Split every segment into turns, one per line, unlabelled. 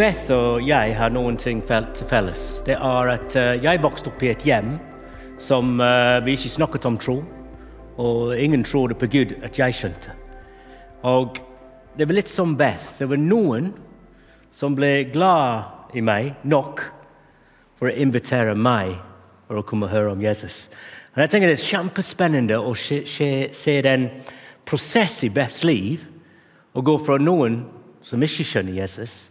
Beth og jeg har noen ting til felles. Det er at eh, jeg vokste opp i et hjem som eh, vi ikke snakket om tro. Og ingen trodde på Gud at jeg skjønte. Og det var litt som Beth. Det var noen som ble glad i meg nok for å invitere meg for å komme og høre om Jesus. Og jeg tenker Det er kjempespennende å se, se, se den prosess i Beths liv å gå fra noen som ikke skjønner Jesus,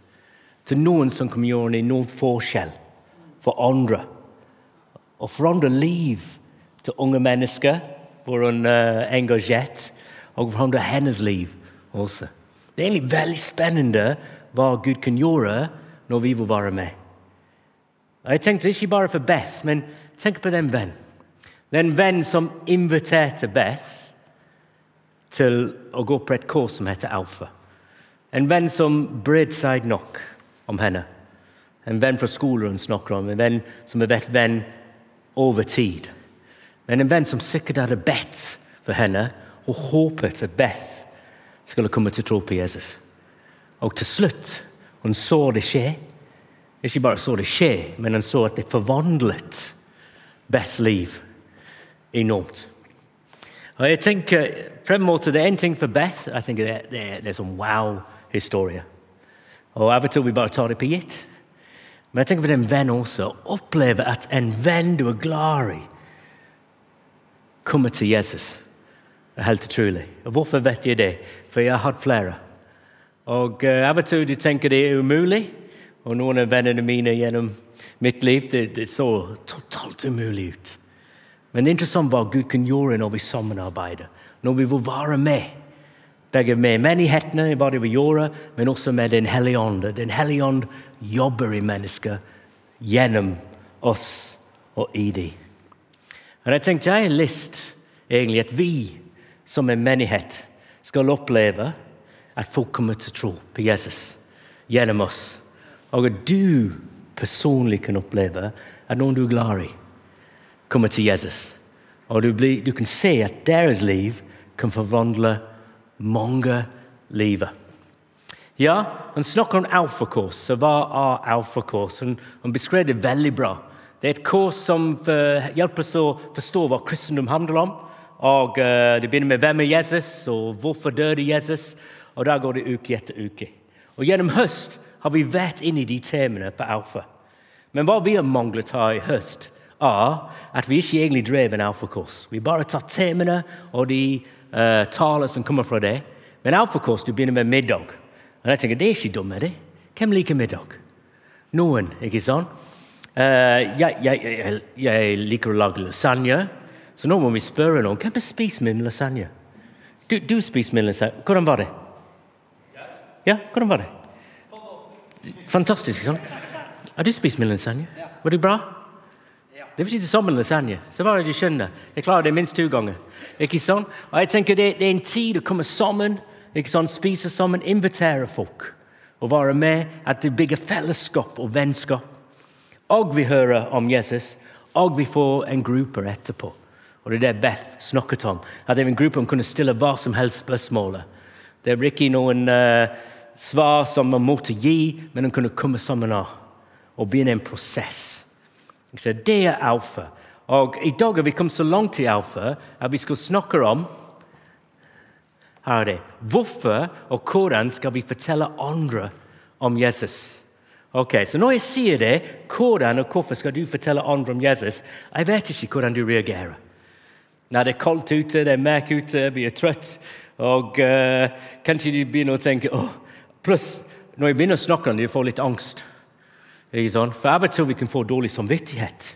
til noen som kan gjøre noen forskjell for andre. Å forandre liv til unge mennesker, hvor hun er engasjert, og forandre hennes liv også. Det er egentlig veldig spennende hva Gud kan gjøre når vi vil være med. Jeg tenkte ikke bare for Beth, men tenk på den venn. Den venn som inviterte Beth til å gå på et kurs som heter Alfa. En venn som brydde seg nok om henne. En venn fra skolen hun snakker om, en venn som har vært venn over tid. Men en venn som sikkert hadde bedt for henne og håpet at Beth skulle komme til tro på Jesus. Og til slutt, hun så det skje. Ikke bare så det skje, men hun så at det forvandlet Beths liv enormt. Og jeg tenker, på en måte, Det er en ting for Beth. jeg tenker Det, det, er- det er sånn wow-historie. Og Av og til vi bare tar det på gitt. Men jeg tenker på en venn også. opplever oppleve at en venn du er glad i, kommer til Jesus. Helt utrolig. Og Hvorfor vet jeg det? For jeg har hatt flere. Og Av og til du tenker det er umulig. Og noen av vennene mine gjennom mitt liv det, det så totalt umulig ut. Men det er interessant hva Gud kan gjøre når vi samarbeider. Når vi vil være med. Begge med menighetene, hva de vil gjøre, men også med Den hellige ånd. Den hellige ånd jobber i mennesker gjennom oss og i dem. Og jeg tenkte jeg har lyst egentlig at vi som en menighet skal oppleve at folk kommer til å tro på Jesus gjennom oss. Og at du personlig kan oppleve at noen du er glad i, kommer til Jesus. Og du, blir, du kan se at deres liv kan forvandle mange livet. Ja, han snakker om alfakurs. Så hva er alfakurs? Han, han beskrev det veldig bra. Det er et kurs som eh, hjelper oss å forstå hva kristendom handler om. Og uh, Det begynner med hvem er Jesus, og hvorfor døde Jesus. Og Der går det uke etter uke. Og Gjennom høst har vi vært inn i de temaene på Alfa. Men hva vi har manglet her i høst, er at vi ikke egentlig drev en alfakurs. Vi bare tar temaene og de uh, taler som kommer fra det. Men alfakurs du begynner med middag. Og jeg tenker, Det er ikke dumt, er det? Hvem liker middag? Noen, ikke sant? Uh, jeg, jeg, jeg, jeg liker å lage lasagne, så nå må vi spørre noen. Hvem har spist min lasagne? Du, du spiste min lasagne. Hvordan var det? Ja, hvordan var det? Fantastisk, ikke sant? Har du spist min lasagne? Var det bra? Det var ikke det samme lasagne. Var det du skjønner. Jeg klarer det minst to ganger. Ikke sånn? Og jeg tenker det, det er en tid å komme sammen, ikke sånn, spise sammen, invitere folk. Og være med, at det bygger fellesskap og vennskap. Og vi hører om Jesus, og vi får en gruppe etterpå. Og det er det Beth snakket om. At det er en gruppe som kunne stille hva som helst spørsmål. Det er ikke noen uh, svar som man måtte gi, men de kunne komme sammen av og begynne en prosess. Så det er alfa. Og I dag har vi kommet så langt i alfa at vi skal snakke om her er det. Hvorfor og hvordan skal vi fortelle andre om Jesus? Ok, Så når jeg sier det, hvordan og hvorfor skal du fortelle andre om Jesus, jeg vet ikke hvordan du reagerer. Når det er kaldt ute, det er mørkt ute, vi er trøtt, og uh, kanskje du begynner å tenke oh. Pluss, når jeg begynner å snakke om det, jeg får litt angst. Ikke sant? For av og til vi kan få dårlig samvittighet.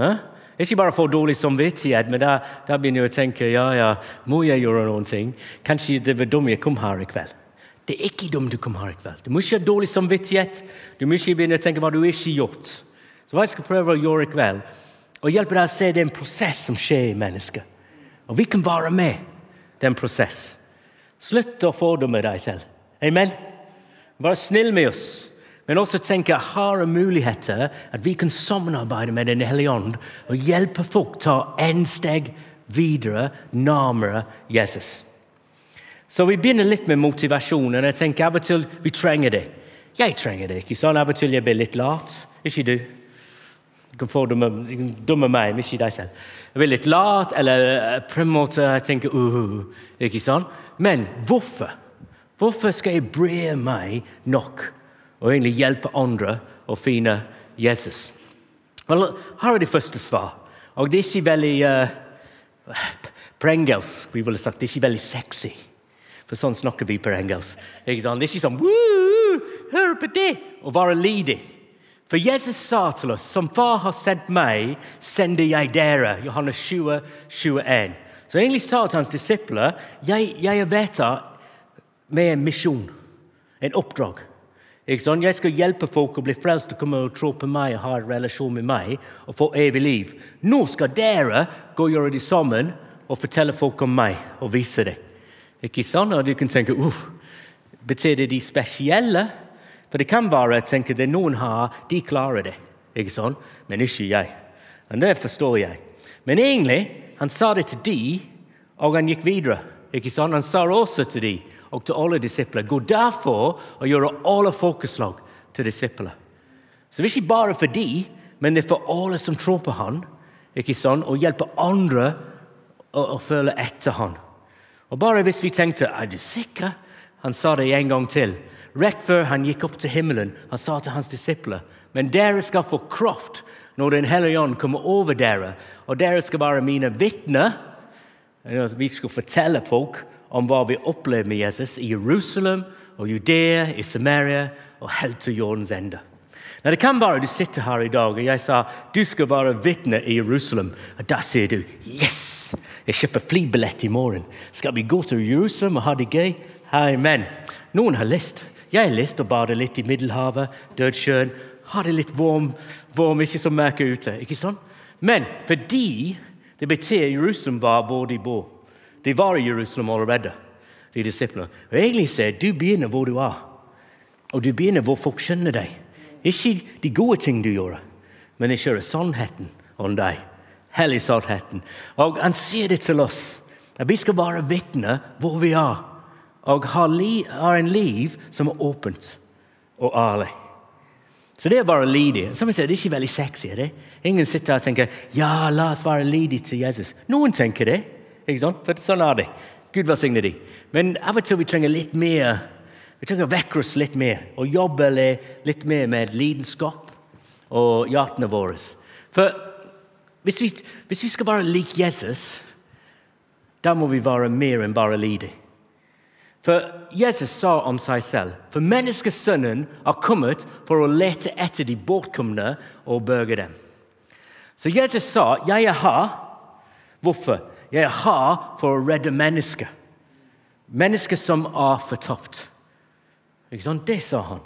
Eh? Ikke bare få dårlig samvittighet, men da, da begynner jeg å tenke ja, ja, må jeg gjøre noen ting? Kanskje det var dumt jeg kom her i kveld. Det er ikke dumt du kom her i kveld. Du må ikke ha dårlig samvittighet. Du må ikke begynne å tenke hva du ikke har gjort. Så hva jeg skal prøve å gjøre i kveld, og hjelpe deg å se den prosess som skjer i mennesket. Og vi kan være med den prosess. Slutt å fordomme deg selv. Amen. Vær snill med oss. Men også tenke har muligheter at vi kan samarbeide med Den hellige ånd og hjelpe folk ta en steg videre nærmere Jesus. Så vi begynner litt med motivasjonen. Jeg tenker av og til vi trenger det. Jeg trenger det ikke sånn. Av og til jeg blir litt lat. Ikke du? Du kan få dumme meg, men ikke deg selv. Jeg blir litt lat, eller eh, på en måte jeg tenker uh, Ikke sånn? Men hvorfor? Hvorfor skal jeg bry meg nok og egentlig hjelpe andre å finne Jesus? Vel, her er det første svar. Og det er ikke veldig uh, På engelsk vi ville sagt det er ikke veldig sexy. For sånn snakker vi på engelsk. Det er ikke sånn Hør på det! Å være lydig. For Jesus sa til oss som far har sendt meg, sender jeg dere. Johannes 20, 21. Så egentlig sa til hans disipler jeg, jeg er vedtatt med en misjon, en oppdrag. Jeg skal hjelpe folk å bli frelst og komme og tro på meg og ha en relasjon med meg og få evig liv. Nå skal dere gå og gjøre det sammen og fortelle folk om meg og vise det. Ikke sant? Og du kan tenke uh, Betyr det de spesielle? For det kan være at tenker det noen har, de klarer det. Ikke sant? Men ikke jeg. Og Det forstår jeg. Men egentlig, han sa det til de, og han gikk videre. Ikke sant? Han sa også til de, og til alle disipler gå derfor og gjøre alle folkeslag til disipler. Så det er ikke bare for de, men det er for alle som tror på han, ikke sant? og hjelpe andre å, å følge etter han. Og bare hvis vi tenkte er du sikker? Han sa det en gang til. Rett før han gikk opp til himmelen, han sa til hans disipler men dere skal få kraft når Den hellige ånd kommer over dere, og dere skal være mine vitner. Vi skal fortelle folk om hva vi opplever med Jesus i Jerusalem og Judea, i Samaria og helt til jordens ende. Det kan være du sitter her i dag og jeg sa du skal være vitne i Jerusalem. Og da sier du yes! Jeg kjøper flybillett i morgen. Skal vi gå til Jerusalem og ha det gøy? Amen. Noen har lyst. Jeg har lyst til å bade litt i Middelhavet, Dødsjøen. Ha det litt varm, varm ikke så mørkt ute. ikke sant? Men fordi det betyr Jerusalem var hvor de bor. De var i Jerusalem allerede, de disiplene. Og egentlig sier du begynner hvor du er. Og du begynner hvor folk skjønner deg. Ikke de gode ting du gjør, men jeg kjører sannheten om deg. Hellig sannheten. Og han sier det til oss. At vi skal være vitner hvor vi er og har, har en liv som er åpent og ærlig. Så det er bare lydig. Som jeg sier, Det er ikke veldig sexy. er det? Ingen sitter og tenker ja, la oss være lydige til Jesus. Noen tenker det. Ikke sant? For sånn er det. Gud velsigne dem. Men av og til vi trenger litt mer vi trenger å vekke oss litt mer og jobbe litt mer med lidenskap og hjertene våre. For hvis vi, hvis vi skal være lik Jesus, da må vi være mer enn bare lydige. For Jesus sa om seg selv for menneskesønnen har kommet for å lete etter de bortkomne og berge dem. Så Jesus sa, 'Jeg er her.' Hvorfor? Jeg her for å redde mennesker. Mennesker som er fortapt. Det sa han.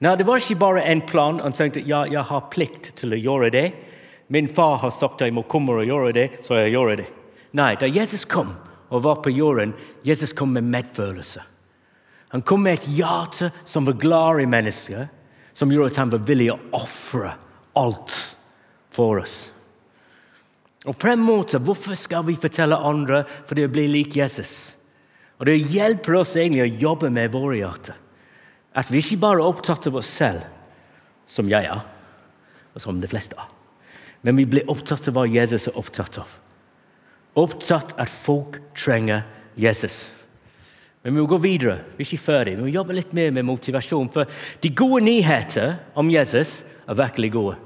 Nei, Det var ikke bare en plan. Han tenkte ja, jeg har plikt til å gjøre det. Min far har sagt at jeg må komme og gjøre det, så jeg gjør det. Nei, da Jesus kom, og var på jorden, Jesus kom med medfølelse. Han kom med et hjerte som var glad i mennesker, som gjorde at han var villig å ofre alt for oss. Og på en måte, Hvorfor skal vi fortelle andre for det å bli lik Jesus? Og Det hjelper oss egentlig å jobbe med våre hjerter. At vi ikke bare er opptatt av oss selv, som jeg er, og som de fleste er, men vi blir opptatt av hva Jesus er opptatt av opptatt at folk trenger Jesus. Men vi må gå videre. Vi er ikke ferdig. Vi må jobbe litt mer med motivasjon. For de gode nyheter om Jesus er virkelig gode.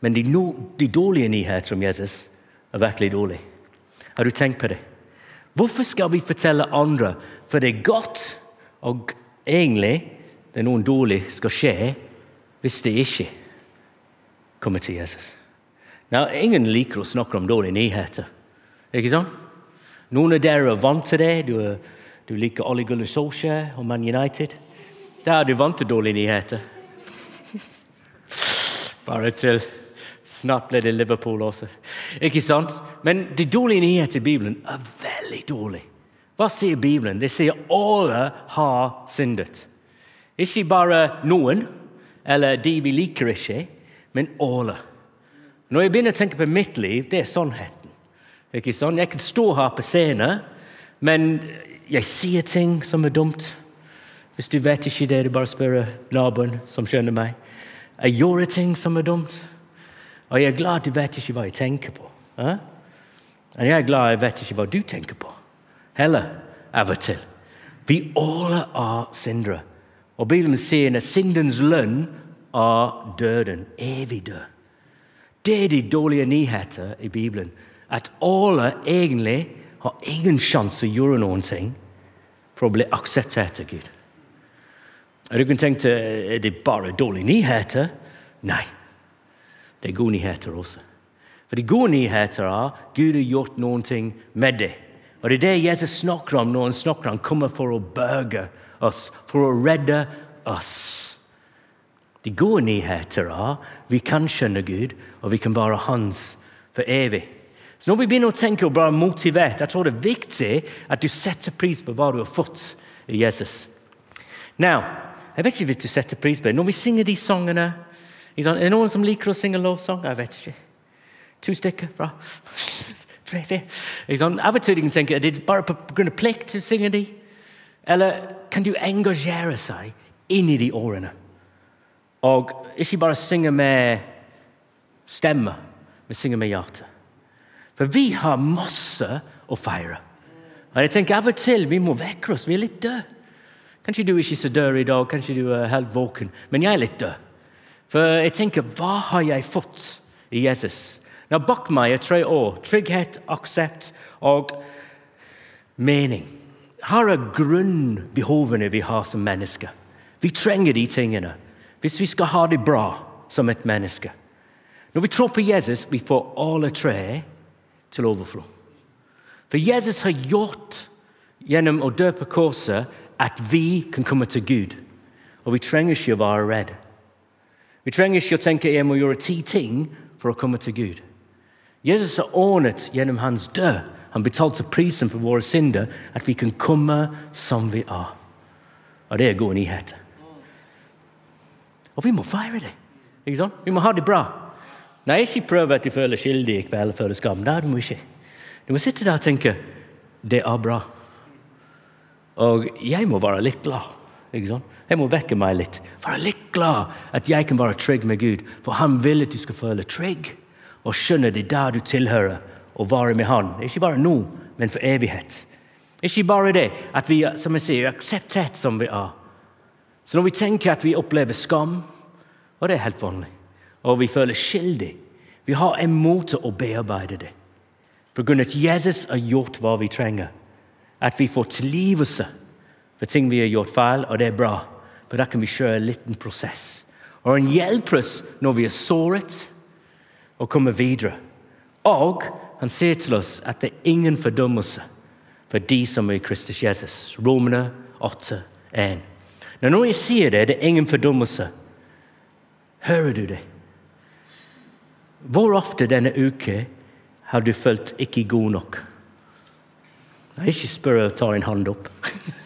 Men de, no, de dårlige nyheter om Jesus er virkelig dårlige. Har du tenkt på det? Hvorfor skal vi fortelle andre? For det er godt, og egentlig det er noen dårlig skal skje hvis det ikke kommer til Jesus. Nå, ingen liker å snakke om dårlige nyheter. Ikke sant? Noen av dere er vant til det. Du, du liker Ole Gunnar Solskjær og Man United. Da er du vant til dårlige nyheter. Bare til Snart blir det Liverpool også. Ikke sant? Men de dårlige nyhetene i Bibelen er veldig dårlige. Hva sier Bibelen? Det sier alle har syndet. Ikke bare noen, eller de vi liker ikke, men alle. Når jeg begynner å tenke på mitt liv, det er sannheten. Ikke sant? Jeg kan stå her på scenen, men jeg sier ting som er dumt. Hvis du vet ikke det, du bare spør naboen som skjønner meg. Jeg gjorde ting som er dumt, og jeg er glad du vet ikke hva jeg tenker på. Eh? Og jeg er glad jeg vet ikke hva du tenker på. Heller av og til. Vi alle er syndere. Og Bibelen sier at syndens lønn er døden. Evig død. Det er de dårlige nyheter i Bibelen. At alle egentlig har ingen sjanse å gjøre noen ting for å bli akseptert av Gud. Og Du kan tenke er det bare dårlige nyheter? Nei. Det er gode nyheter også. For de gode nyheter er Gud har gjort noen ting med det. Og Det er det Jesus snakker om når han snakker han kommer for å berge oss, for å redde oss. De gode nyheter er vi kan skjønne Gud, og vi kan være Hans for evig. Så når vi begynner å tenke og bare motivert, jeg tror det er viktig at du setter pris på hva du har fått i Jesus. Now, jeg vet ikke hvis du setter pris på det. Når vi synger de sangene Er det noen som liker å synge lovsang? Jeg vet ikke. To stykker? Bra. Tre, fire. Av og til kan tenke er det bare pga. plikt å synge de? Eller kan du engasjere seg inn i de årene? Og ikke bare synge med stemme, men synge med hjertet. For vi har masse å feire. Og jeg tenker Av og til vi må vekke oss. Vi er litt døde. Kanskje du ikke er så død i dag, kanskje du er helt våken, men jeg er litt død. For jeg tenker, hva har jeg fått i Jesus? Nå, Bak meg er tre år. Trygghet, aksept og mening. Her er grunnbehovene vi har som mennesker. Vi trenger de tingene hvis vi skal ha det bra som et menneske. Når vi tror på Jesus, vi får alle tre til overflod. For Jesus har gjort gjennom å dø på korset at vi kan komme til Gud. Og vi trenger ikke å være redd. Vi trenger ikke å tenke jeg må gjøre ti ting for å komme til Gud. Jesus har ordnet gjennom hans død. Han betalte prisen for våre synder, at vi kan komme som vi er. Og det er gode nyheter. Og vi må feire det. Ikke sant? Vi må ha det bra. Nei, ikke prøv at du føler skyldig i kveld og føler skam. Nei, du må ikke. Du må sitte der og tenke det er bra. Og jeg må være litt glad. Jeg må vekke meg litt. Være litt glad at jeg kan være trygg med Gud. For han vil at du skal føle trygg og skjønne det der du tilhører, og være med Han. Ikke bare nå, men for evighet. Ikke bare det at vi som jeg sier, er akseptert som vi er. Så når vi tenker at vi opplever skam, og det er helt vanlig, og vi føler skyldig Vi har en måte å bearbeide det på grunn av at Jesus har gjort hva vi trenger. At vi får tilgivelse for ting vi har gjort feil, og det er bra. For da kan vi kjøre en liten prosess. Og han hjelper oss når vi er såret, og kommer videre. Og han sier til oss at det er ingen fordømmelse for de som er i Kristus Jesus. Romerne 8, 1. Når jeg sier det, det er ingen fordømmelse. Hører du det? Hvor ofte denne uke har du følt ikke god nok? Jeg ikke spør og tar en hånd opp.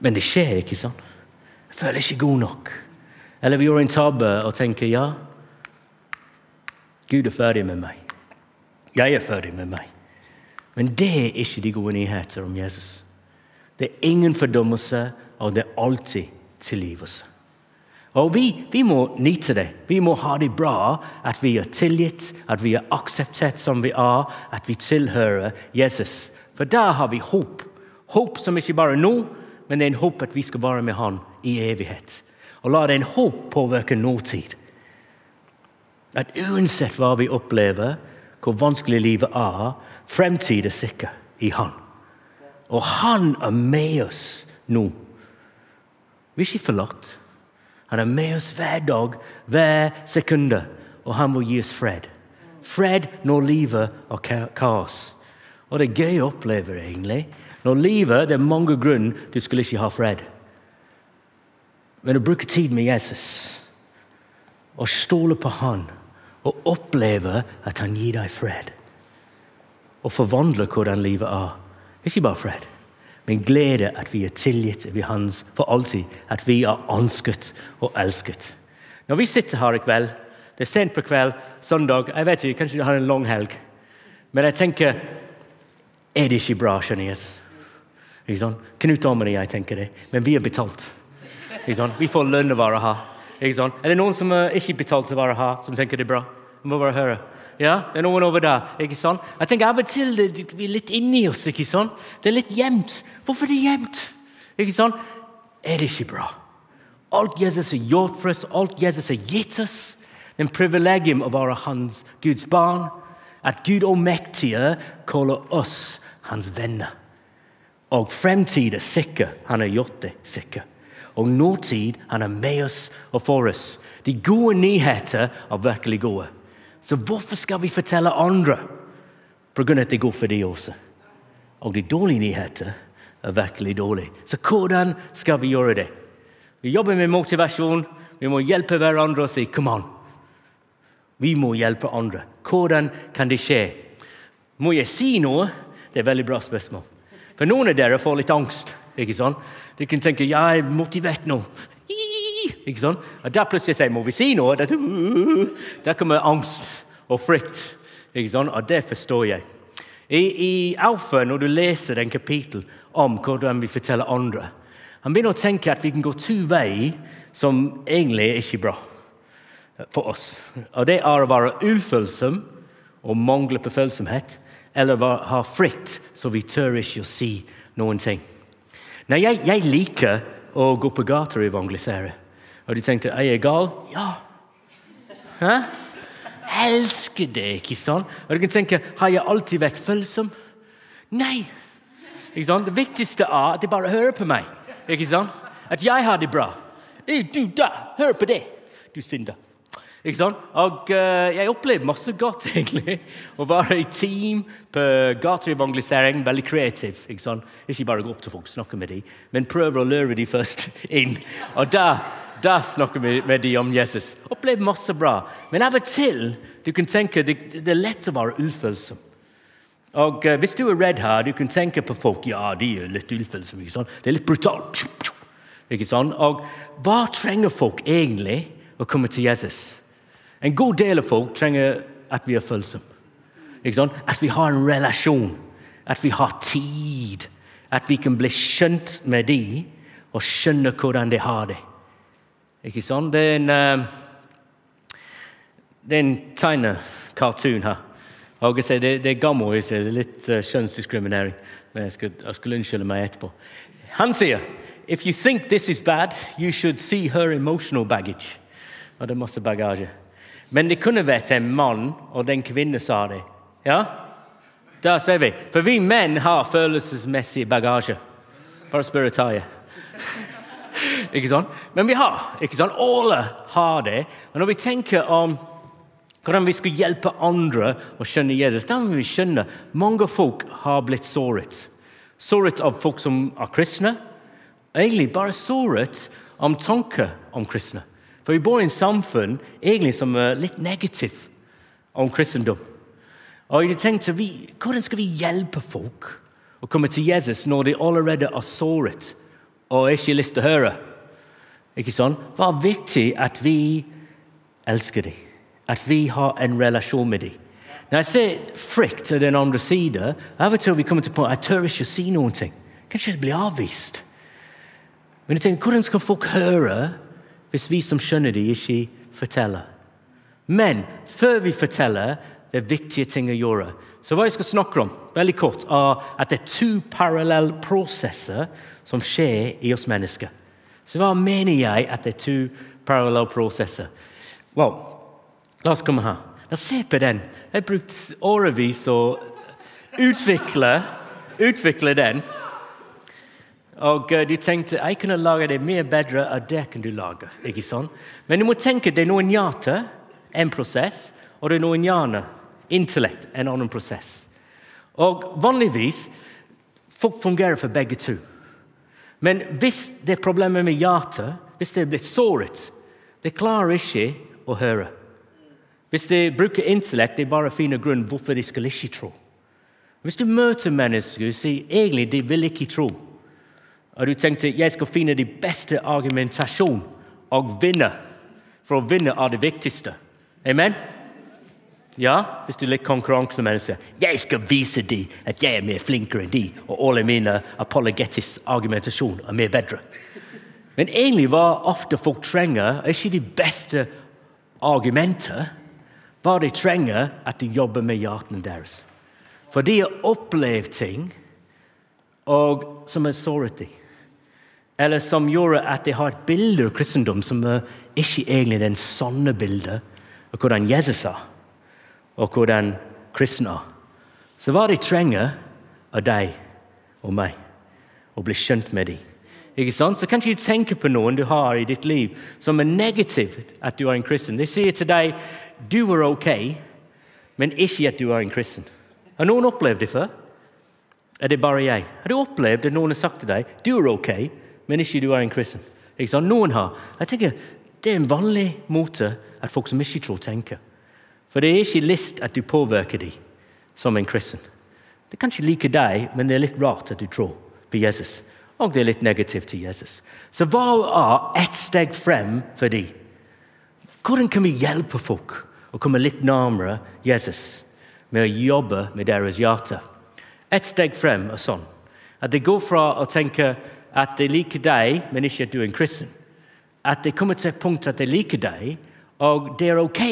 Men det skjer, ikke sånn. Jeg føler ikke god nok. Eller vi gjør en tabbe og tenker ja, Gud er ferdig med meg. Jeg er ferdig med meg. Men det er ikke de gode nyheter om Jesus. Det er ingen fordømmelse og det er alltid tilgivelse. Og vi, vi, må nyte det. Vi må ha det bra, at vi er tilgitt, at vi er akseptert som vi er, at vi tilhører Jesus. For da har vi håp. Håp som ikke bare er nå, men det er en håp at vi skal være med Han i evighet. Og la den håp påvirke nåtid. At uansett hva vi opplever, hvor vanskelig livet er, fremtid er sikker i Han. Og Han er med oss nå. Vi er ikke forlatt. Han er med oss hver dag, hver sekunde, og han vil gi oss fred. Fred når livet er kaos. Og det er gøy å oppleve egentlig. Når livet det er mange grunner du skulle ikke ha fred. Men å bruke tid med Jesus og stole på Han og oppleve at Han gir deg fred, og forvandle hvordan livet er, ikke bare fred men glede at vi er tilgitt ved hans for alltid, at vi er ønsket og elsket. Når vi sitter her i kveld, det er sent på kveld, søndag jeg vet ikke, Kanskje du har en lang helg. Men jeg tenker Er det ikke bra, skjønner Jesus? Ikke sant? Knut Amund og jeg tenker det, men vi er betalt. Ikke sant? Vi får lønn å å her, Ikke sant? Er det noen som er ikke betalt til å her som tenker det er bra? Jeg må bare høre. Ja, det er noen over der. ikke sant? Jeg tenker Av og til det, vi er litt inni oss. ikke sant? Det er litt gjemt. Hvorfor er det gjemt? Ikke sant? Er det ikke bra? Alt Jesus har gjort for oss, alt Jesus har gitt oss, den privilegium å være hans Guds barn, at Gud allmektige kaller oss hans venner. Og fremtid er sikker. Han har gjort det sikker. Og nåtid han er med oss og for oss. De gode nyheter er virkelig gode. Så hvorfor skal vi fortelle andre? Av at det går for de også. Og de dårlige nyheter er virkelig dårlige. Så hvordan skal vi gjøre det? Vi jobber med motivasjon. Vi må hjelpe hverandre og si 'come on'. Vi må hjelpe andre. Hvordan kan det skje? Må jeg si noe? Det er et veldig bra spørsmål. For noen av dere får litt angst. ikke sant? Du kan tenke 'jeg er motivert nå'. Ikke sant? Og Da plutselig sier må vi si noe. Der kommer angst og frykt. Ikke sant? Og det forstår jeg. I, I Alfa, når du leser en kapittel om hvordan vi forteller andre, han begynner å tenke at vi kan gå to veier som egentlig er ikke bra for oss. Og Det er å være ufølsom og mangle på følsomhet eller har frykt, så vi tør ikke å si noen ting. Nei, jeg, jeg liker å gå på gater og evangelisere. Og de tenkte er jeg gal? Ja. Hæ? Elsker det, ikke sant? Og du kan tenke har jeg alltid vært følsom? Nei. Ikke sant? Det viktigste er at de bare hører på meg. Ikke sant? At jeg har det bra. Du, da, hør på det, du synder. Ikke sant? Og uh, Jeg opplevde masse godt egentlig. Å være i team på gateevangelisering. Veldig kreativ. Ikke sant? Ikke bare gå opp til folk og snakke med dem, men prøve å lure dem først inn. Og da, da snakker vi med dem om Jesus. Opplevde masse bra. Men av og til du kan tenke det, det er lett å være ufølsom. Og uh, Hvis du er redd her, du kan tenke på folk ja, de er litt ufølsomme. Det er litt brutalt. Ikke sant? Og Hva trenger folk egentlig å komme til Jesus? En god del av folk trenger at vi er følsomme. At vi har en relasjon, at vi har tid. At vi kan bli skjønt med dem og skjønne hvordan de har det. Ikke sant? Det er en, uh, det er en tegnekartun her. Og det, det er gammel. det er litt uh. Men jeg skal, jeg skal unnskylde meg etterpå. Han sier If you think this is bad, you should see her emotional baggage. Og det er masse bagasje. Men det kunne vært en mann, og den kvinne sa det. Ja? Da ser vi. For vi menn har følelsesmessig bagasje. Bare spørre Tarjei. ikke sånn? Men vi har. ikke sånn? Alle har det. Og når vi tenker om hvordan vi skal hjelpe andre å skjønne Jesus, da må vi skjønne mange folk har blitt såret. Såret av folk som er kristne. Egentlig bare såret om tanker om kristne. For vi bor i en samfunn egentlig som er litt negativt om kristendom. Og jeg tenkte, vi, Hvordan skal vi hjelpe folk å komme til Jesus når de allerede er såret og ikke har lyst til å høre? Ikke sånn? Hva er viktig at vi elsker dem? At vi har en relasjon med dem? Når jeg ser frykt til den andre siden, av og til vi kommer til punkt jeg tør ikke å si noen ting. Kanskje bli avvist. Men jeg tenker, hvordan skal folk høre hvis vi som skjønner det, ikke forteller. Men før vi forteller, det er viktige ting å gjøre. Så hva jeg skal snakke om, veldig kort, er at det er to parallelle prosesser som skjer i oss mennesker. Så hva mener jeg at det er to parallelle prosesser? Well, la oss komme her. La oss se på den. Jeg har brukt årevis å utvikle, utvikle den. Og uh, de tenkte jeg kunne lage det mye bedre enn det kan du lage. ikke sant? Men du må tenke det er noen hjerter, en prosess, og det er noen hjerner, intellekt, en annen prosess. Og Vanligvis folk fungerer for begge to. Men hvis det er problemer med hjertet, hvis det er blitt såret, det klarer ikke å høre. Hvis de bruker intellekt, det er bare finner grunn hvorfor de skal ikke tro. Hvis du møter mennesker og sier egentlig de vil ikke tro, og du tenkte jeg skal finne de beste argumentasjon og vinne. For å vinne er det viktigste. Amen? Ja, hvis du er litt konkurransemenneske. Jeg skal vise dem at jeg er mer flinkere enn de, og alle mine apologetiske argumentasjon er mer bedre. Men egentlig hva ofte folk trenger, er ikke de beste argumenter. Hva de trenger, at de jobber med hjertene deres. For de har opplevd ting og, som har såret dem. Eller som gjorde at de har et bilde av kristendom som er ikke egentlig er den sanne bildet av hvordan Jesus er og hvordan kristne er. Så hva de trenger av deg og meg, å bli skjønt med dem. Ikke sant? Så kan ikke du tenke på noen du har i ditt liv som er negativt at du er en kristen. De sier til deg du er ok, men ikke at du er en kristen. Har noen opplevd det før? Er det bare jeg? Har du opplevd at noen har sagt til deg du er ok, men ikke du er en kristen? Noen har. Jeg tenker, Det er en vanlig måte at folk som ikke tror, tenker. For det er ikke list at du påvirker dem som en kristen. De kan ikke like deg, men det er litt rart at du tror på Jesus. Og det er litt negativt til Jesus. Så hva er ett steg frem for dem? Hvordan kan vi hjelpe folk å komme litt nærmere Jesus med å jobbe med deres hjerte? Ett steg frem er sånn at det går fra å tenke at de liker deg, men ikke at du er en kristen. At det kommer til et punkt at de liker deg, og det er ok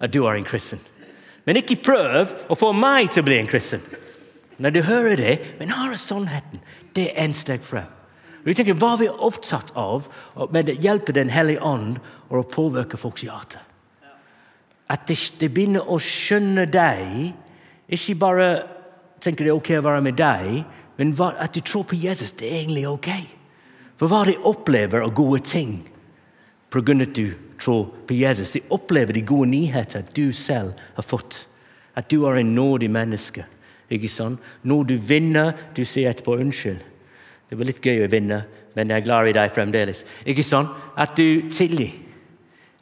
at du er en kristen. Men ikke prøv å få meg til å bli en kristen. Når du hører det, men her er sannheten. Det er en steg frem. Og tenker, Hva er vi opptatt av med å hjelpe Den hellige ånd og å påvirke folks hjerte? At de, de begynner å skjønne deg, ikke bare tenker det er ok å være med deg, men at du tror på Jesus. Det er egentlig ok. For hva de opplever av gode ting av at du tror på Jesus. De opplever de gode nyheter du selv har fått. At du er en nådig menneske. Ikke sånn? Når du vinner, du sier etterpå unnskyld. Det var litt gøy å vinne, men jeg er glad i deg fremdeles. Ikke sånn? At du tilgir.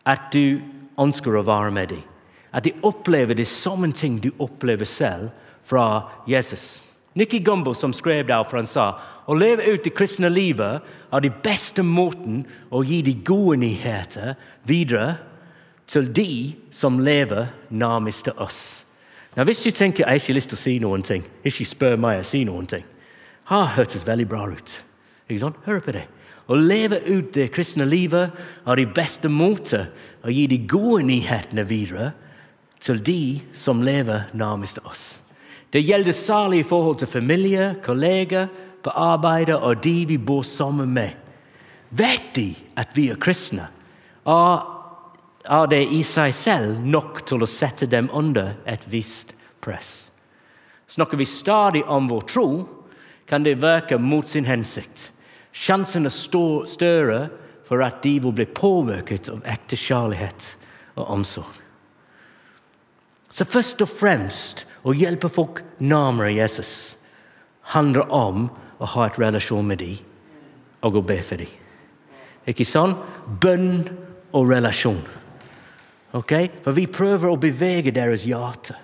At du ønsker å være med dem. At de opplever det som en ting du opplever selv fra Jesus. Nikki Gumbel som skrev for han sa å leve ut det kristne livet er den beste måten å gi de gode nyheter videre til de som lever nærmest til oss. Nå, hvis du tenker jeg ikke har lyst til å si noen ting, ikke spør meg å si noen ting har hørtes veldig bra ut. Ikke sant? Hør på det. Å leve ut det kristne livet er den beste måten å gi de gode nyhetene videre til de som lever nærmest til oss. Det gjelder særlig i forhold til familie, kolleger, på arbeidet og de vi bor sammen med. Vet de at vi er kristne? Er det i seg selv nok til å sette dem under et visst press? Snakker vi stadig om vår tro, kan det virke mot sin hensikt. Sjansen er større for at de vil bli påvirket av ekte kjærlighet og omsorg. Så først og fremst å hjelpe folk nærmere Jesus handler om å ha et relasjon med dem og å be for dem. Ikke sånn? Bønn og relasjon. Ok? For vi prøver å bevege deres hjerte.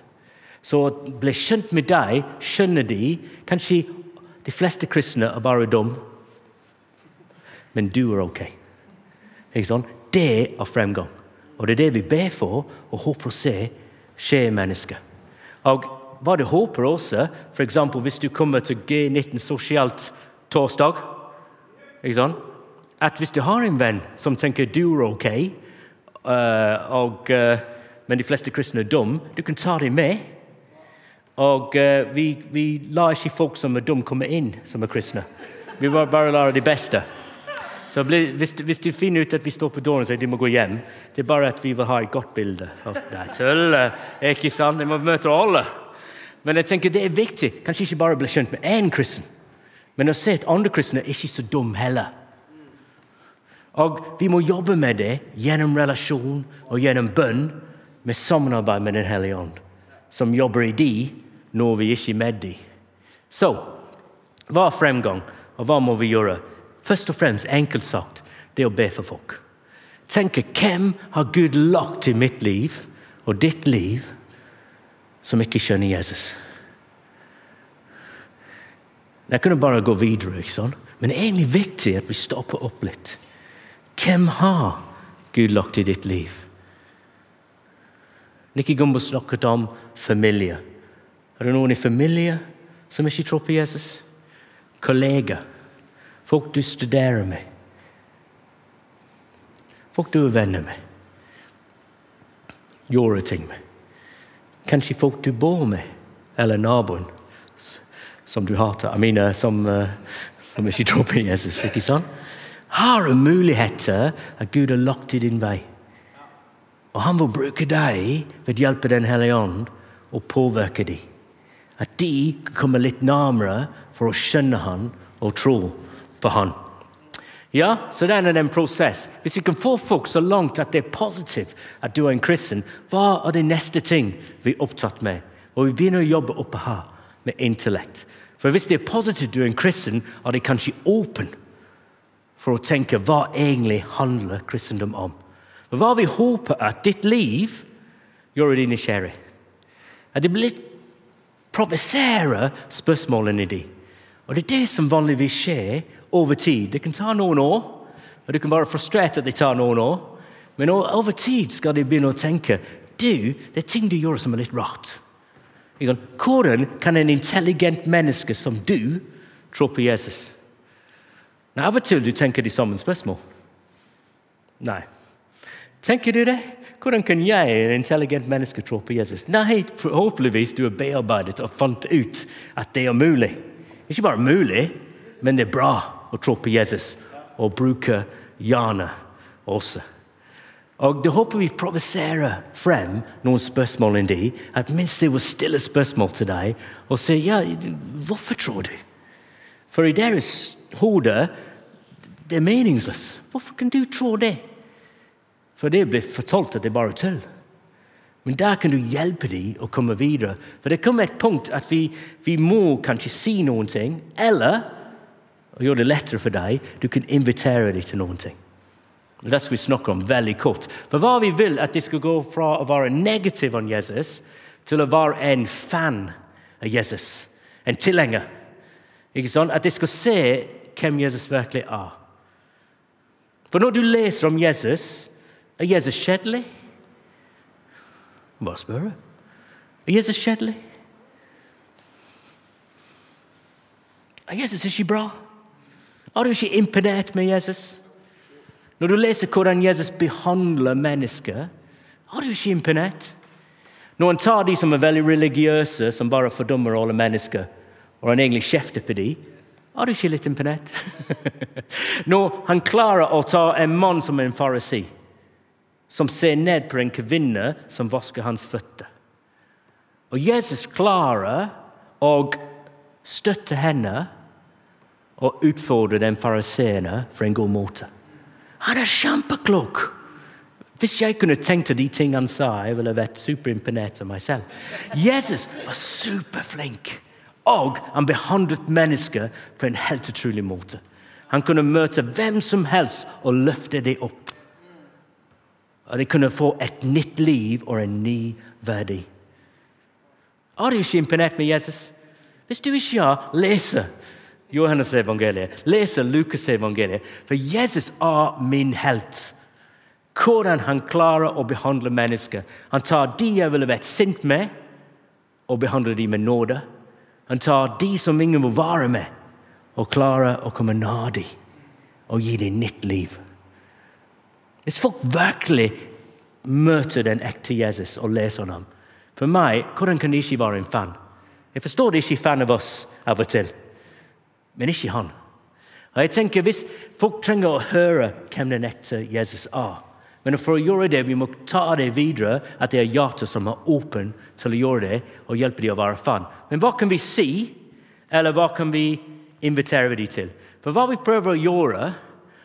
Så å bli kjent med deg, skjønner de Kanskje de fleste kristne er bare dum, men du er ok. Ikke sånn? Det er fremgang. Og det er det vi ber for og håper å se skje i mennesket. Og hva du håper også, f.eks. hvis du kommer til G19 sosialt torsdag At hvis du har en venn som tenker du er ok, uh, og, uh, men de fleste kristne er dum, du kan ta dem med. Og uh, vi, vi lar ikke folk som er dumme, komme inn som er kristne. Vi bare lar de beste. Så hvis, hvis, du finner ut at vi står på døren og sier du må gå hjem, det er bare at vi vil ha et godt bilde. Nei, er Ikke sant? Vi må møte alle. Men jeg tenker det er viktig. Kanskje ikke bare bli kjent med én kristen, men å se at andre kristne er ikke så dum heller. Og Vi må jobbe med det gjennom relasjon og gjennom bønn, med samarbeid med Den hellige ånd, som jobber i de når vi ikke er med de. Så hva er fremgang, og hva må vi gjøre? Først og fremst, enkelt sagt, det å be for folk. Tenke hvem har Gud lagt i mitt liv og ditt liv som ikke skjønner Jesus? Jeg kunne bare gå videre, ikke sant? men det er egentlig viktig at vi stopper opp litt. Hvem har Gud lagt i ditt liv? Nikki Gumbo snakket om familie. Er det noen i familie som ikke tror på Jesus? Kollegaer. Folk du studerer med. Folk du er venner med. Gjorde ting med. Kanskje folk du bor med, eller naboen som du hater. Jeg mener, som, uh, som ikke tror på Jesus. ikke sant? Har du muligheter at Gud har lagt i din vei? Og han vil bruke deg ved å hjelpe Den hellige ånd og påvirke dem. At de kan komme litt nærmere for å skjønne han og tro på han. Ja, så den er en prosess. Hvis vi kan få folk så langt at det er positivt at du er en kristen, hva er det neste ting vi er opptatt med? Og vi begynner å jobbe oppe her med intellekt. For hvis det er positivt du er en kristen, er det kanskje åpen for å tenke hva egentlig handler kristendom om. Men hva vi håper at ditt liv gjør deg nysgjerrig. At det blir provoserer spørsmålene dine. Og Det er det som vanligvis skjer over tid. Det kan ta noen år, og du kan være frustrert at det tar noen år. Men over tid skal de begynne å tenke du, det er ting du gjør som er litt rart. Hvordan kan en intelligent menneske som du tro på Jesus? Nå, Av og til du tenker de samme spørsmål. Nei. Tenker du det? Hvordan kan jeg, en intelligent menneske, tro på Jesus? Nei, forhåpentligvis du har bearbeidet og fant ut at det er mulig. Ikke bare mulig, men det er bra å tro på Jesus og bruke hjernen også. Og Det håper vi provoserer frem noen spørsmål i de, at minst de vil stille spørsmål til deg og si ja, hvorfor tror du? For i deres hode det er meningsløst. Hvorfor kan du tro det? For det blir fortalt at det er bare tull. Men der kan du hjelpe dem å komme videre. For det kommer et punkt at vi, vi må kanskje si noen ting, eller og gjøre det lettere for deg, du kan invitere dem til noen ting. Det skal vi snakke om veldig kort. For hva vi vil at de skal gå fra å være negativ om Jesus til å være en fan av Jesus. En tilhenger. Ikke sånn? At de skal se hvem Jesus virkelig er. For når du leser om Jesus, er Jesus kjedelig? Bare spør. Er Jesus kjedelig? Er Jesus ikke bra? Er du ikke imponert med Jesus? Når du leser hvordan Jesus behandler mennesker, er du ikke imponert? Når han tar de som er veldig religiøse, som bare fordømmer alle mennesker, og han egentlig kjefter på dem, er du ikke litt imponert? Når han klarer å ta en mann som er en farisi, som ser ned på en kvinne som vasker hans føtter. Og Jesus klarer å støtte henne og utfordre den fariseerne for en god måte. Han er kjempeklok! Hvis jeg kunne tenkt de tingene han sa, jeg ville vært superimponert av meg selv. Jesus var superflink, og han behandlet mennesker på en helt utrolig måte. Han kunne møte hvem som helst og løfte dem opp. Og de kunne få et nytt liv og en ny verdi. Er du ikke imponert med Jesus? Hvis du ikke har, leser Johannes evangeliet, leser Lukas evangeliet. For Jesus er min helt. Hvordan han klarer å behandle mennesker. Han tar de jeg ville vært sint med, og behandler de med nåde. Han tar de som ingen vil være med, og klarer å komme nær de og gi dem nytt liv. Hvis folk virkelig møter den ekte Jesus og leser ham For meg, hvordan kan de ikke være en fan? Jeg forstår de ikke er fan av oss av og til men ikke han. Og jeg tenker Hvis folk trenger å høre hvem den ekte Jesus er Men for å gjøre det, vi må ta det videre, at det er hjertet som er åpen til å gjøre det, og hjelpe dem å være fan. Men hva kan vi si, eller hva kan vi invitere dem til? For hva vi prøver å gjøre,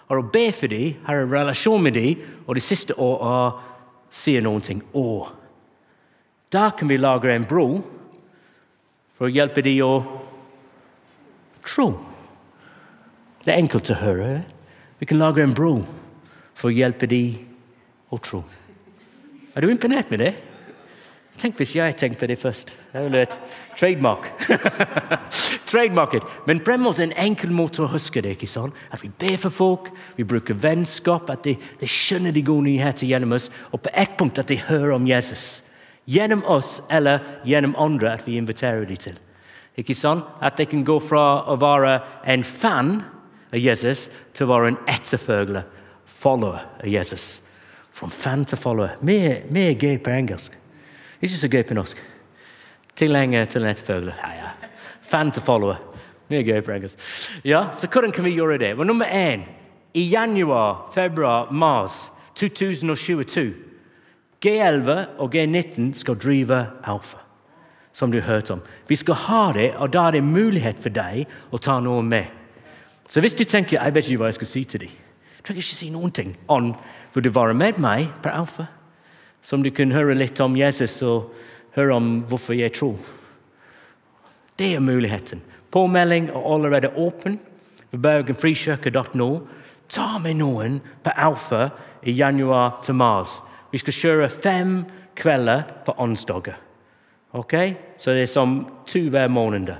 er å be for dem, ha en relasjon med dem, og det siste å si noen ting. Og da kan vi lage en bro for å hjelpe dem å tro. Det er enkelt å høre. Vi kan lage en bro for å hjelpe de å tro. Er du imponert med det? Tenk hvis jeg tenkte det først. Det er trademark. Trademarket. Men på en en enkel måte å huske det. ikke? At vi ber for folk, vi bruker vennskap, at de, de skjønner de gode nyheter gjennom oss, og på ett punkt at de hører om Jesus Gjennom oss eller gjennom andre at vi inviterer dem til. Ikke sant? At de kan gå fra å være en fan av Jesus til å være en etterfølger, follower av Jesus. Fra fan til follower. Vi, vi er gøy på engelsk. Ikke så gøy på norsk. Tilhenger til en etterfølger. Ja, ja. Fan til follower. Vi er gøy på engelsk. Ja, så hvordan kan vi gjøre det? Og nummer én i januar, februar, mars 2022 G11 og G19 skal drive Alfa, som du hørte om. Vi skal ha det, og da er det mulighet for deg å ta noe med. Så hvis du tenker jeg vet ikke hva jeg skal si til dem, trenger ikke si noen ting om Vil du være med meg på Alfa? Som du kan høre litt om Jesus og høre om hvorfor jeg tror. Det er muligheten. Påmelding er allerede åpen på bergenfrikirke.no. Ta med noen på Alfa i januar til mars. Vi skal kjøre fem kvelder på onsdager. Okay? Så det er som to hver måned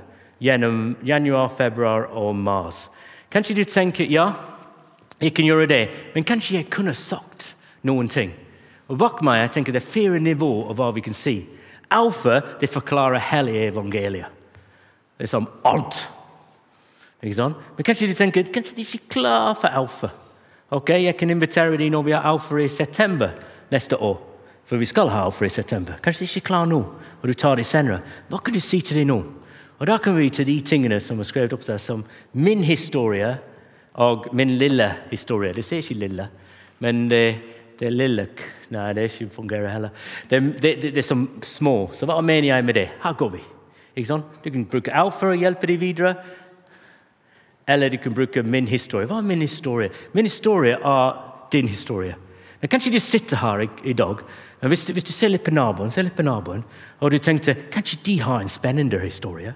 gjennom januar, februar og mars. Kanskje du tenker ja, jeg kan gjøre det, men kanskje jeg kunne sagt noen ting. Og bak meg jeg tenker Det er fire nivåer av hva vi kan si. Alfa det forklarer hele evangeliet. Det er som alt. Ikke sant? Men kanskje de tenker kanskje de er ikke klar for alfa. Ok, Jeg kan invitere dem når vi har alfa i september neste år. For vi skal ha alfa i september. Kanskje de er ikke klar nå, og du tar det senere. Hva kan du si til dem nå? Og Da kan vi til de tingene som er skrevet opp der som min historie og min lille historie. Det sier ikke lille, men det, det er lille Nei, det ikke fungerer heller. Det, det, det, det er som små. Så hva mener jeg med det? Her går vi. Du kan bruke alfa og hjelpe dem videre. Eller du kan bruke min historie. Hva er min historie? Min historie er din historie. Men kanskje du sitter her i, i dag hvis du, hvis du, ser litt på naboen, ser litt på naboen, og du tenkte kanskje de har en spennende historie.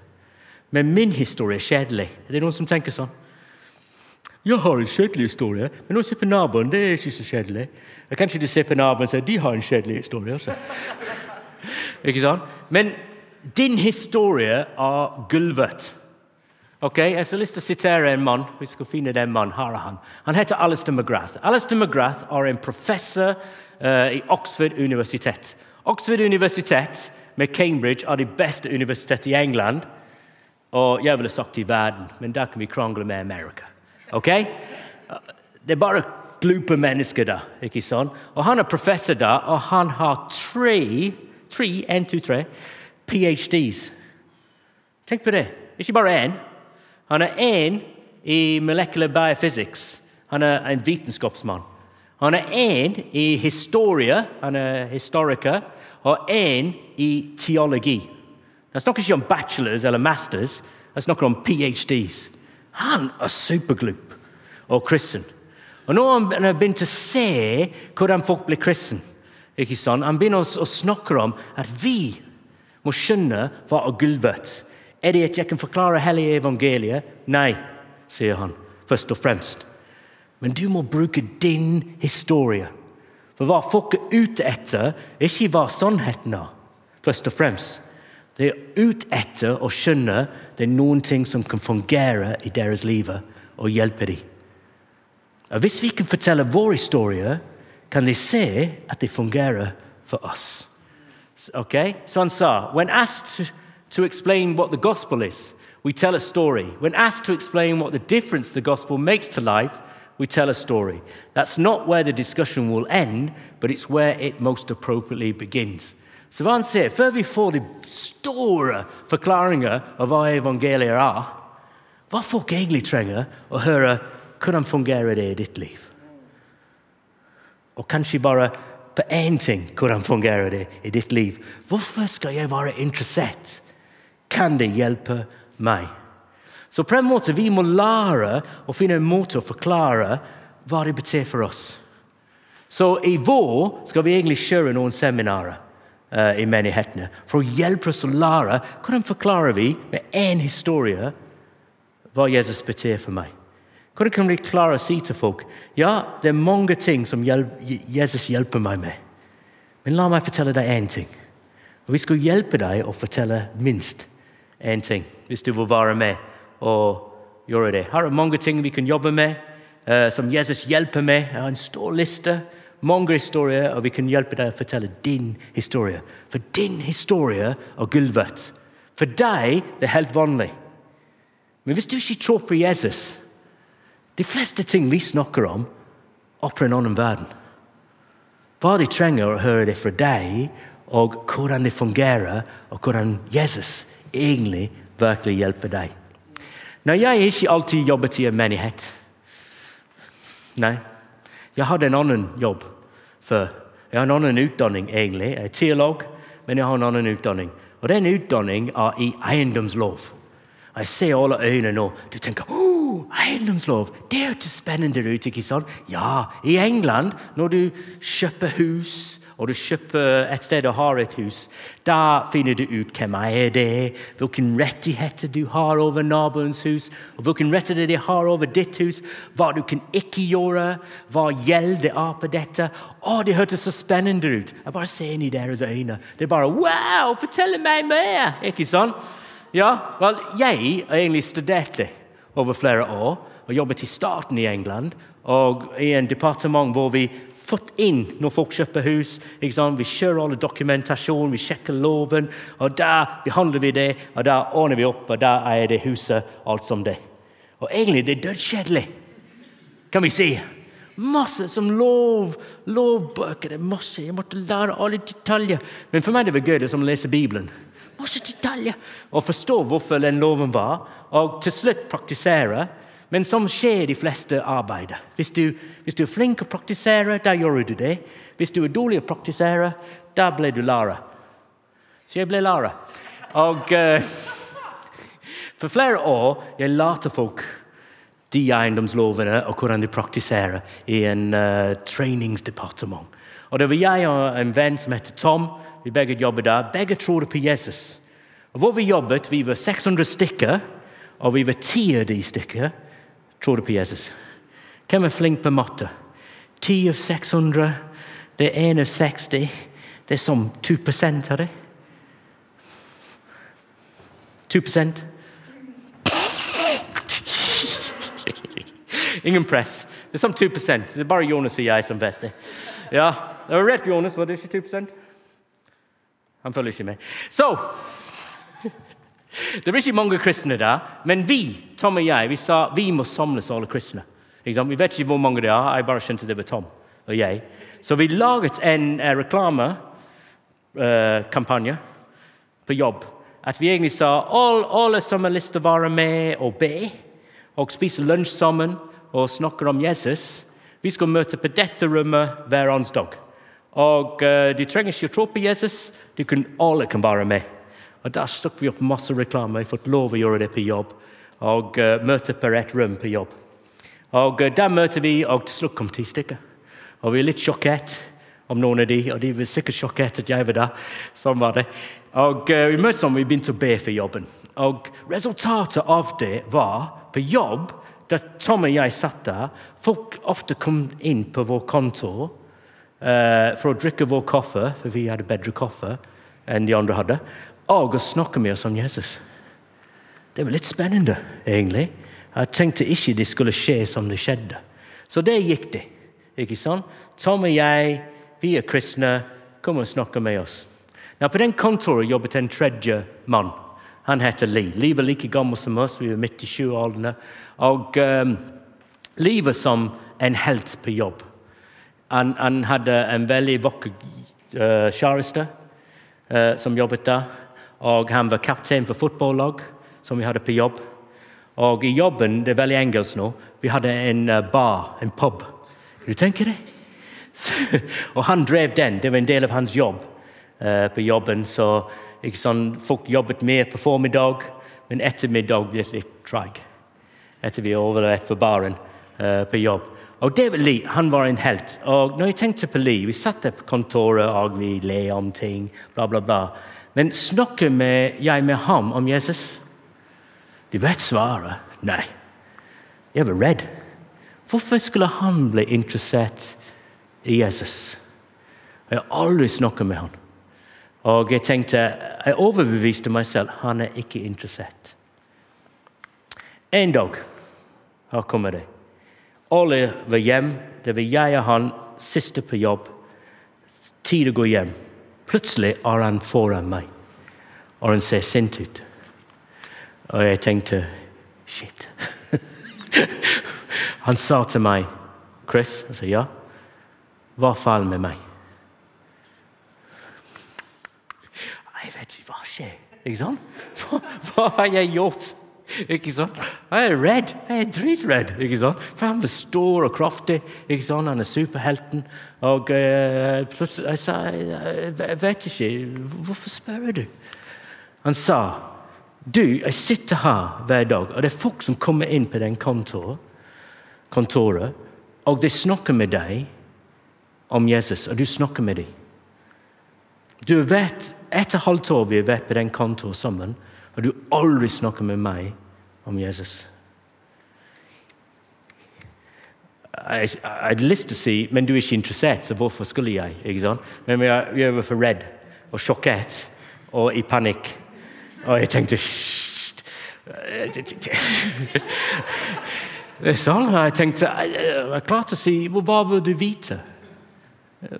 Men min historie er kjedelig. Er det noen som tenker sånn? Jeg har en kjedelig historie, men når du ser på naboen, det er ikke så kjedelig. Og kanskje du ser på naboen og sier de har en kjedelig historie også. ikke sant? Men din historie er gulvet. Ok, Jeg har lyst til å sitere en mann. Vi skal finne den mannen. Her er han. Han heter Alistair McGrath. Alistair McGrath er en professor i Oxford universitet. Oxford universitet med Cambridge er det beste universitetet i England. Og jeg ville sagt i verden, men da kan vi krangle med Amerika. Ok? Det er bare glupe mennesker der. ikke sånn? Og Han er professor der, og han har tre, tre, en, to, tre PhDs. Tenk på det. Ikke bare én. Han er én i molecular biophysics. Han er en vitenskapsmann. Han er én i historie, han er historiker, og én i teologi. Jeg snakker ikke om bachelors eller masters, jeg snakker om ph.d.s. Han er superglup og kristen. Og nå har han begynt å se hvordan folk blir kristne. Han begynner å snakke om at vi må skjønne hva er gulvet. Er det at jeg kan forklare hele evangeliet? Nei, sier han først og fremst. Men du må bruke din historie. For hva folk er ute etter, er ikke hva sannheten er, først og fremst. De er ute etter å skjønne det er noen ting som kan fungere i deres liv og hjelpe dem. Og hvis vi kan fortelle vår historie, kan de se at det fungerer for oss. Okay? So han sa, when asked to explain what the gospel is, we tell a story. When asked to explain what the difference the gospel makes to life, we tell a story. That's not where the discussion will end, but it's where it most appropriately begins. Så hva han sier, Før vi får de store forklaringer av hva evangeliet er, hva folk egentlig trenger å høre hvordan fungerer det i ditt liv. Og kanskje bare på én ting hvordan fungerer det i ditt liv. Hvorfor skal jeg være interessert? Kan det hjelpe meg? Så på en måte vi må lære å finne en måte å forklare hva det betyr for oss. Så i vår skal vi egentlig kjøre noen seminarer uh, i menighetene for å hjelpe oss å lære hvordan forklarer vi med én historie hva Jesus betyr for meg. Hvordan kan vi klare å si til folk ja, det er mange ting som Jesus hjelper meg med, men la meg fortelle deg én ting. Og Vi skal hjelpe deg å fortelle minst én ting, hvis du vil være med og gjøre det. Her er mange ting vi kan jobbe med, uh, som Jesus hjelper med. Jeg har en stor liste mange historier, og vi kan hjelpe deg å fortelle din historie. For din historie er gull verdt. For deg det er helt vanlig. Men hvis du ikke tror på Jesus De fleste ting vi snakker om, er fra en annen verden. Hva de trenger å høre det fra deg, og hvordan det fungerer, og hvordan Jesus egentlig virkelig hjelper deg. Nå, Jeg har ikke alltid jobbet i en menighet. Nei. Jeg hadde en annen jobb før. Jeg har en annen utdanning, egentlig. Jeg er teolog, men jeg har en annen utdanning. Og den utdanningen er i eiendomslov. Jeg ser alle øynene nå. Du tenker oh, eiendomslov! Det er jo spennende ut. ikke sant? Ja, i England, når du kjøper hus og du kjøper et sted og har et hus, da finner du ut hvem er det, hvilke rettigheter du har over naboens hus, og hvilke rettigheter de har over ditt hus, hva du kan ikke gjøre, hva gjelder av på dette. Å, det hørtes så spennende ut! Jeg bare ser inn i deres øyne. Det er bare Wow! Fortell meg mer! Ikke sant? Ja, vel, jeg har egentlig studert det over flere år og jobbet i staten i England og i en departement hvor vi fått inn når folk kjøper hus. Vi kjører alle dokumentasjon, vi sjekker loven. og Der behandler vi det, og der ordner vi opp, og der er det huset alt som det. Og egentlig det er dødskjedelig, kan vi si. Masse som lov, lovbøker. det er masse, Jeg måtte lære alle detaljer. Men for meg det var gøy det som å lese Bibelen. Masse detaljer. Og forstå hvorfor den loven var, og til slutt praktisere. Men som skjer de fleste arbeider. Hvis du, hvis du er flink å praktisere, da gjør du det. Hvis du er dårlig å praktisere, da ble du Lara. Så jeg ble Lara. Og uh, for flere år jeg lærte folk de eiendomslovene og hvordan de praktiserer i en uh, treningsdepartement. Og Det var jeg og en venn som heter Tom. Vi begge jobbet der. Begge trodde på Jesus. Og Hvor vi jobbet, vi var 600 stykker, og vi var ti av de stykker tror du på Jesus? Hvem er flink på matte? 10 av 600, det er 1 av 60. Det er som 2 av det. 2 Ingen press. Det er som 2 Det er bare Jonas og jeg som vet det. Ja, det var rett, Jonas. Var det ikke 2 Han følger ikke med. Så det blir ikke mange kristne der, men vi Tom og jeg, vi sa vi må samles alle kristne. Vi vet ikke hvor mange det er, jeg bare skjønte det var Tom og jeg. Så vi laget en uh, reklamekampanje uh, på jobb. At vi egentlig sa alle, alle som har lyst til å være med og be og spise lunsj sammen og snakke om Jesus, vi skal møte på dette rommet hver onsdag. Og uh, De trenger ikke å tro på Jesus, de kan, alle kan være med. Og Der stakk vi opp masse reklame. Jeg fått lov å gjøre det på jobb. Og uh, møte på rett rom på jobb. Og uh, Der møter vi, og til slutt kom ti stykker. Og vi er litt sjokkert om noen av de, og de var sikkert sjokkert at jeg var der. Sånn var det. Og uh, Vi møttes og vi begynte å be for jobben. Og Resultatet av det var på jobb, da Tom og jeg satt der Folk ofte kom inn på vår kontor uh, for å drikke vår kaffe, for vi hadde bedre kaffe enn de andre hadde og å snakke med oss om Jesus. Det var litt spennende, egentlig. Jeg tenkte ikke det skulle skje som det skjedde. Så det gikk det. ikke sant? Tom og jeg, vi er kristne. Kom og snakk med oss. Nå, på den kontoret jobbet en tredje mann. Han heter Lee. Lee var like gammel som oss. Vi var midt i 20-årene. Og um, Lee var som en helt på jobb. Han, han hadde en veldig vakker uh, kjæreste uh, som jobbet der. Og han var kaptein på fotballag som vi hadde på jobb. Og i jobben det er veldig engelsk nå, vi hadde en eh, bar, en pub. Kan du tenke deg? og han drev den. Det var en del av hans jobb uh, på jobben. Så sånn, Folk jobbet mer på formiddag, men ettermiddag ble litt treig. Etter vi overleverte på baren uh, på jobb. Og David Lee han var en helt. Og når jeg tenkte på Lee, Vi satt der på kontoret og vi le om ting. bla bla bla. Men snakker jeg med ham om Jesus? Du vet svaret. Nei. Jeg var redd. Hvorfor skulle han bli interessert i Jesus? Jeg har aldri snakket med ham. Og jeg tenkte, jeg overbeviste meg selv han er ikke interessert. En dag her kommer det. Alle var hjem. Det var jeg og han siste på jobb. Tid å gå hjem. Plutselig er han foran meg, og han ser sint ut. Og jeg tenkte Shit. han sa til meg, Chris Jeg sa ja. Hva faller med meg? Jeg vet ikke hva skjer. Ikke sant? Hva, hva har jeg gjort? Ikke sant? Jeg er redd. Jeg er dritredd. ikke sant? For han var stor og kraftig. ikke sant? Han er superhelten. Og uh, plutselig Jeg sa jeg vet ikke. Hvorfor spør du? Han sa du, jeg sitter her hver dag, og det er folk som kommer inn på den kontor, kontoret og de snakker med deg om Jesus, og du snakker med dem. Du vet, Etter halvt år vi har vært på den kontoret sammen, og du aldri snakker med meg om Jesus. Jeg, jeg hadde lyst til å si men du er ikke interessert, så hvorfor skulle jeg? ikke sant? Men er, er for redd og sjokkert og i panikk. Og jeg tenkte! Det er sånn. Jeg tenkte jeg er klar å si Hva vil du vite?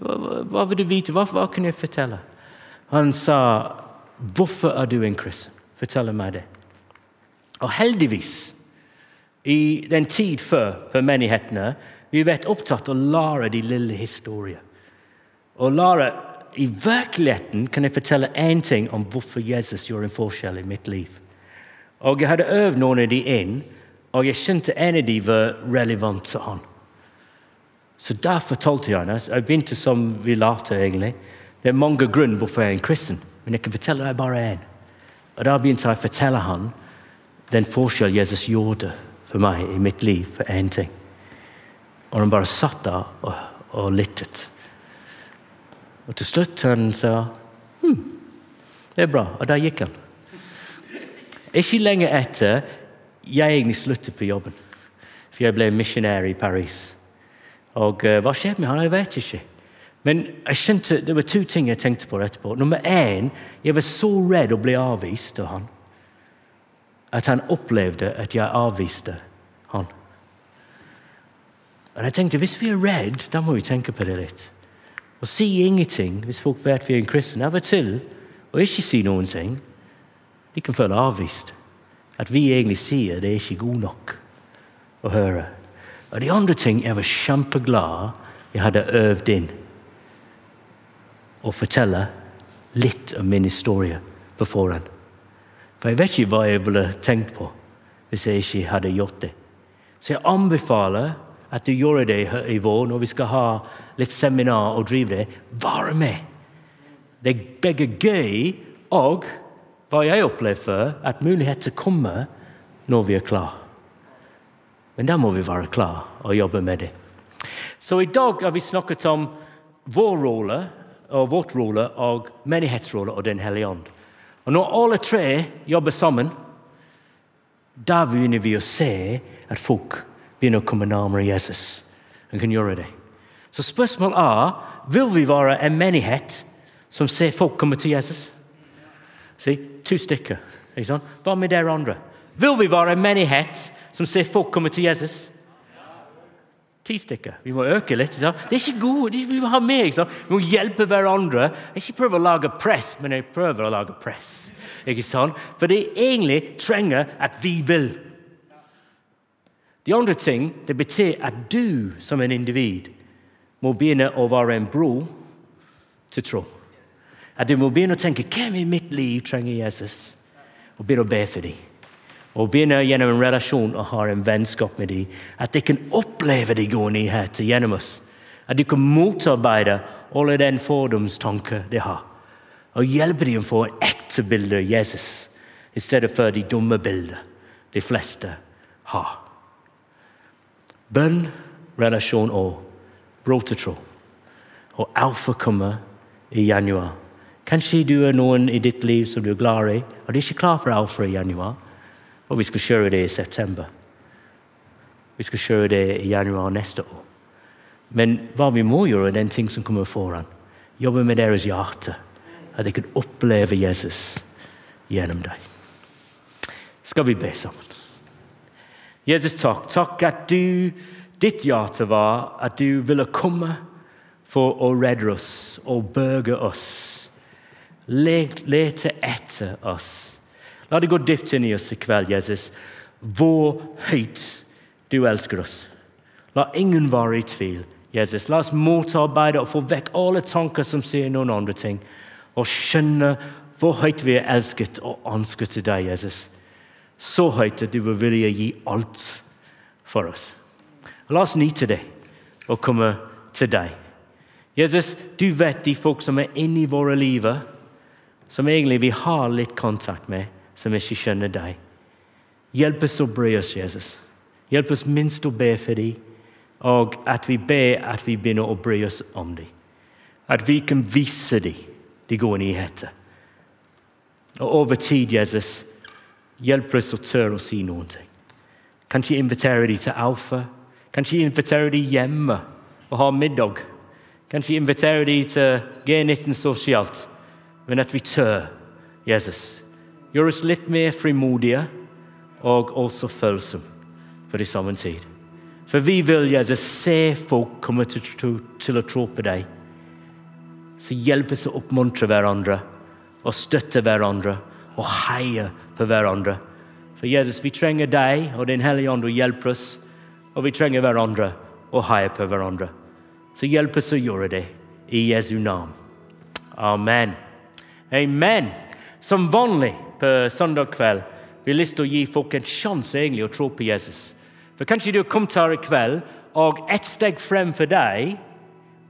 Hva vil du vite? Hva, hva kan jeg fortelle? Han sa Hvorfor er du en kristen? Fortell meg det. Og heldigvis, i den tid før for menighetene, vi har vært opptatt av å lære de lille historier. Og lære I virkeligheten kan jeg fortelle én ting om hvorfor Jesus gjorde en forskjell i mitt liv. Og Jeg hadde øvd noen av de inn, og jeg skjønte en av de var relevant til han. Så der fortalte jeg ham Jeg begynte som vi lærte, egentlig. Det er mange grunner hvorfor jeg er en kristen, men jeg kan fortelle deg bare én. Og Da begynte jeg å fortelle ham den forskjell Jesus gjorde for meg i mitt liv for én ting. Og han bare satt der og, og lyttet. Og til slutt han sa hm, det er bra. Og da gikk han. Ikke lenge etter jeg egentlig sluttet på jobben. For jeg ble misjonær i Paris. Og uh, hva skjedde med han? Jeg vet ikke. Men jeg skjønte, det var to ting jeg tenkte på etterpå. Nummer én, jeg var så redd å bli avvist av han at han opplevde at jeg avviste han. Og jeg tenkte, Hvis vi er redd, da må vi tenke på det litt. Og si ingenting hvis folk vet vi er en kristen. Av og til å ikke si noen ting. De kan føle avvist. At vi egentlig sier det er ikke god nok å høre. Og de andre ting Jeg var kjempeglad jeg hadde øvd inn å fortelle litt av min historie på forhånd. For jeg vet ikke hva jeg ville tenkt på hvis jeg ikke hadde gjort det. Så jeg anbefaler at du gjør det i vår når vi skal ha litt seminar og drive det. Vær med! Det er begge gøy og hva jeg opplever at muligheter kommer når vi er klar. Men da må vi være klar og jobbe med det. Så i dag har vi snakket om vår rolle og vårt rolle og menighetsrolle og Den hellige ånd. Og Når alle tre jobber sammen, da begynner vi å se at folk begynner å komme nærmere Jesus. En kan gjøre det. Så spørsmålet er vil vi være en menighet som ser folk komme til Jesus. Se, to stykker. Hva med dere andre? Vil vi være en menighet som ser folk komme til Jesus? Ti stykker. Vi må øke litt. Så. Det er ikke gode. Vi må ha med, Vi må hjelpe hverandre. Ikke prøver å lage press, men jeg prøver å lage press. Ikke sant? For det egentlig trenger at vi vil. De andre ting det betyr at du som en individ må begynne å være en bro til tro. At du må begynne å tenke hvem i mitt liv trenger Jesus, og begynne å be for dem og begynner gjennom en relasjon å ha en vennskap med dem. At de kan oppleve de gode nyheter gjennom oss. At de kan motarbeide alle den fordomstanker de har. Og hjelpe dem å få en ekte bilde av Jesus i stedet for de dumme bildene de fleste har. Bønn, relasjon og tro. Og alfa kommer i januar. Kanskje du er noen i ditt liv som du er glad i, og du er ikke klar for alfa i januar. Og vi skal kjøre det i september. Vi skal kjøre det i januar neste år. Men hva vi må gjøre, er den ting som kommer foran. Jobbe med deres hjerte. At de kan oppleve Jesus gjennom deg. Skal vi be sammen? Jesus, takk. Takk at du, ditt hjerte var at du ville komme for å redde oss og berge oss. Lete etter oss. La det gå dypt inn i oss i kveld, Jesus. Hvor høyt du elsker oss. La ingen være i tvil, Jesus. La oss motarbeide og få vekk alle tanker som sier noen andre ting, og skjønne hvor høyt vi er elsket og ønsket til deg, Jesus. Så høyt at du vil vilje gi alt for oss. La oss nyte det og komme til deg. Jesus, du vet de folk som er inne i våre liv, som egentlig vi har litt kontakt med, som ikke skjønner deg. Hjelp oss å bry oss, Jesus. Hjelp oss minst å be for dem, og at vi ber at vi begynner å bry oss om dem. At vi kan vise dem de gode nyheter. Og over tid, Jesus, hjelp oss å tørre å si noen ting. Kanskje invitere dem til Alfa. Kanskje invitere dem hjemme og ha middag. Kanskje invitere dem til G19 sosialt. Men at vi tør, Jesus. Gjør oss litt mer frimodige og også følsomme for i samme tid. For vi vil Jesus, se folk komme til, til, til å tro på deg. Så hjelp oss å oppmuntre hverandre og støtte hverandre og heie på hverandre. For Jesus, vi trenger deg og Din Hellige Ånd å hjelpe oss, og vi trenger hverandre og heie på hverandre. Så hjelp oss å gjøre det i Jesu navn. Amen. Amen. Som vanlig på søndag kveld vi har lyst til å gi folk en sjanse egentlig å tro på Jesus. For Kanskje du har kommet her i kveld, og ett steg frem for deg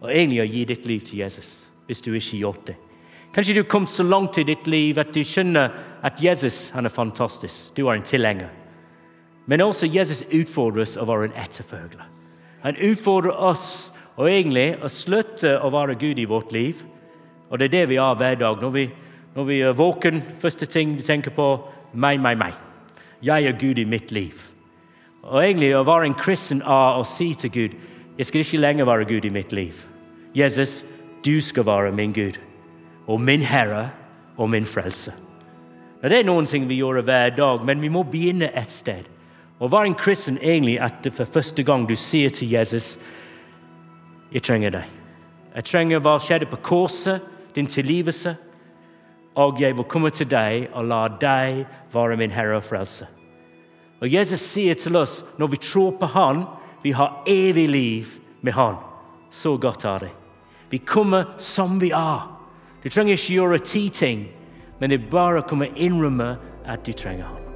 og egentlig å gi ditt liv til Jesus, hvis du ikke har gjort det. Kanskje du har kommet så langt i ditt liv at du skjønner at Jesus han er fantastisk. Du er en tilhenger. Men også Jesus utfordrer oss å være en etterfølger. Han utfordrer oss og egentlig å slutte å være Gud i vårt liv. Og det er det vi har hver dag. Når vi, når vi er våken, første ting vi tenker på meg, meg, meg. Jeg er Gud i mitt liv. Og egentlig Å være en kristen er å si til Gud jeg skal ikke lenger være Gud i mitt liv. Jesus, du skal være min Gud og min Herre og min frelse. Og det er noen ting vi gjør hver dag, men vi må begynne et sted. Å være en kristen egentlig at det for første gang du sier til Jesus jeg trenger deg. Jeg trenger hva skjedde på korset, din tilgivelse. Og jeg vil komme til deg og la deg være min Herre og frelse. Og Jesus sier til oss når vi tror på Han, vi har evig liv med Han. Så godt er det. Vi kommer som vi er. Du trenger ikke gjøre ti ting, men det er bare å komme innrømme at du trenger Han.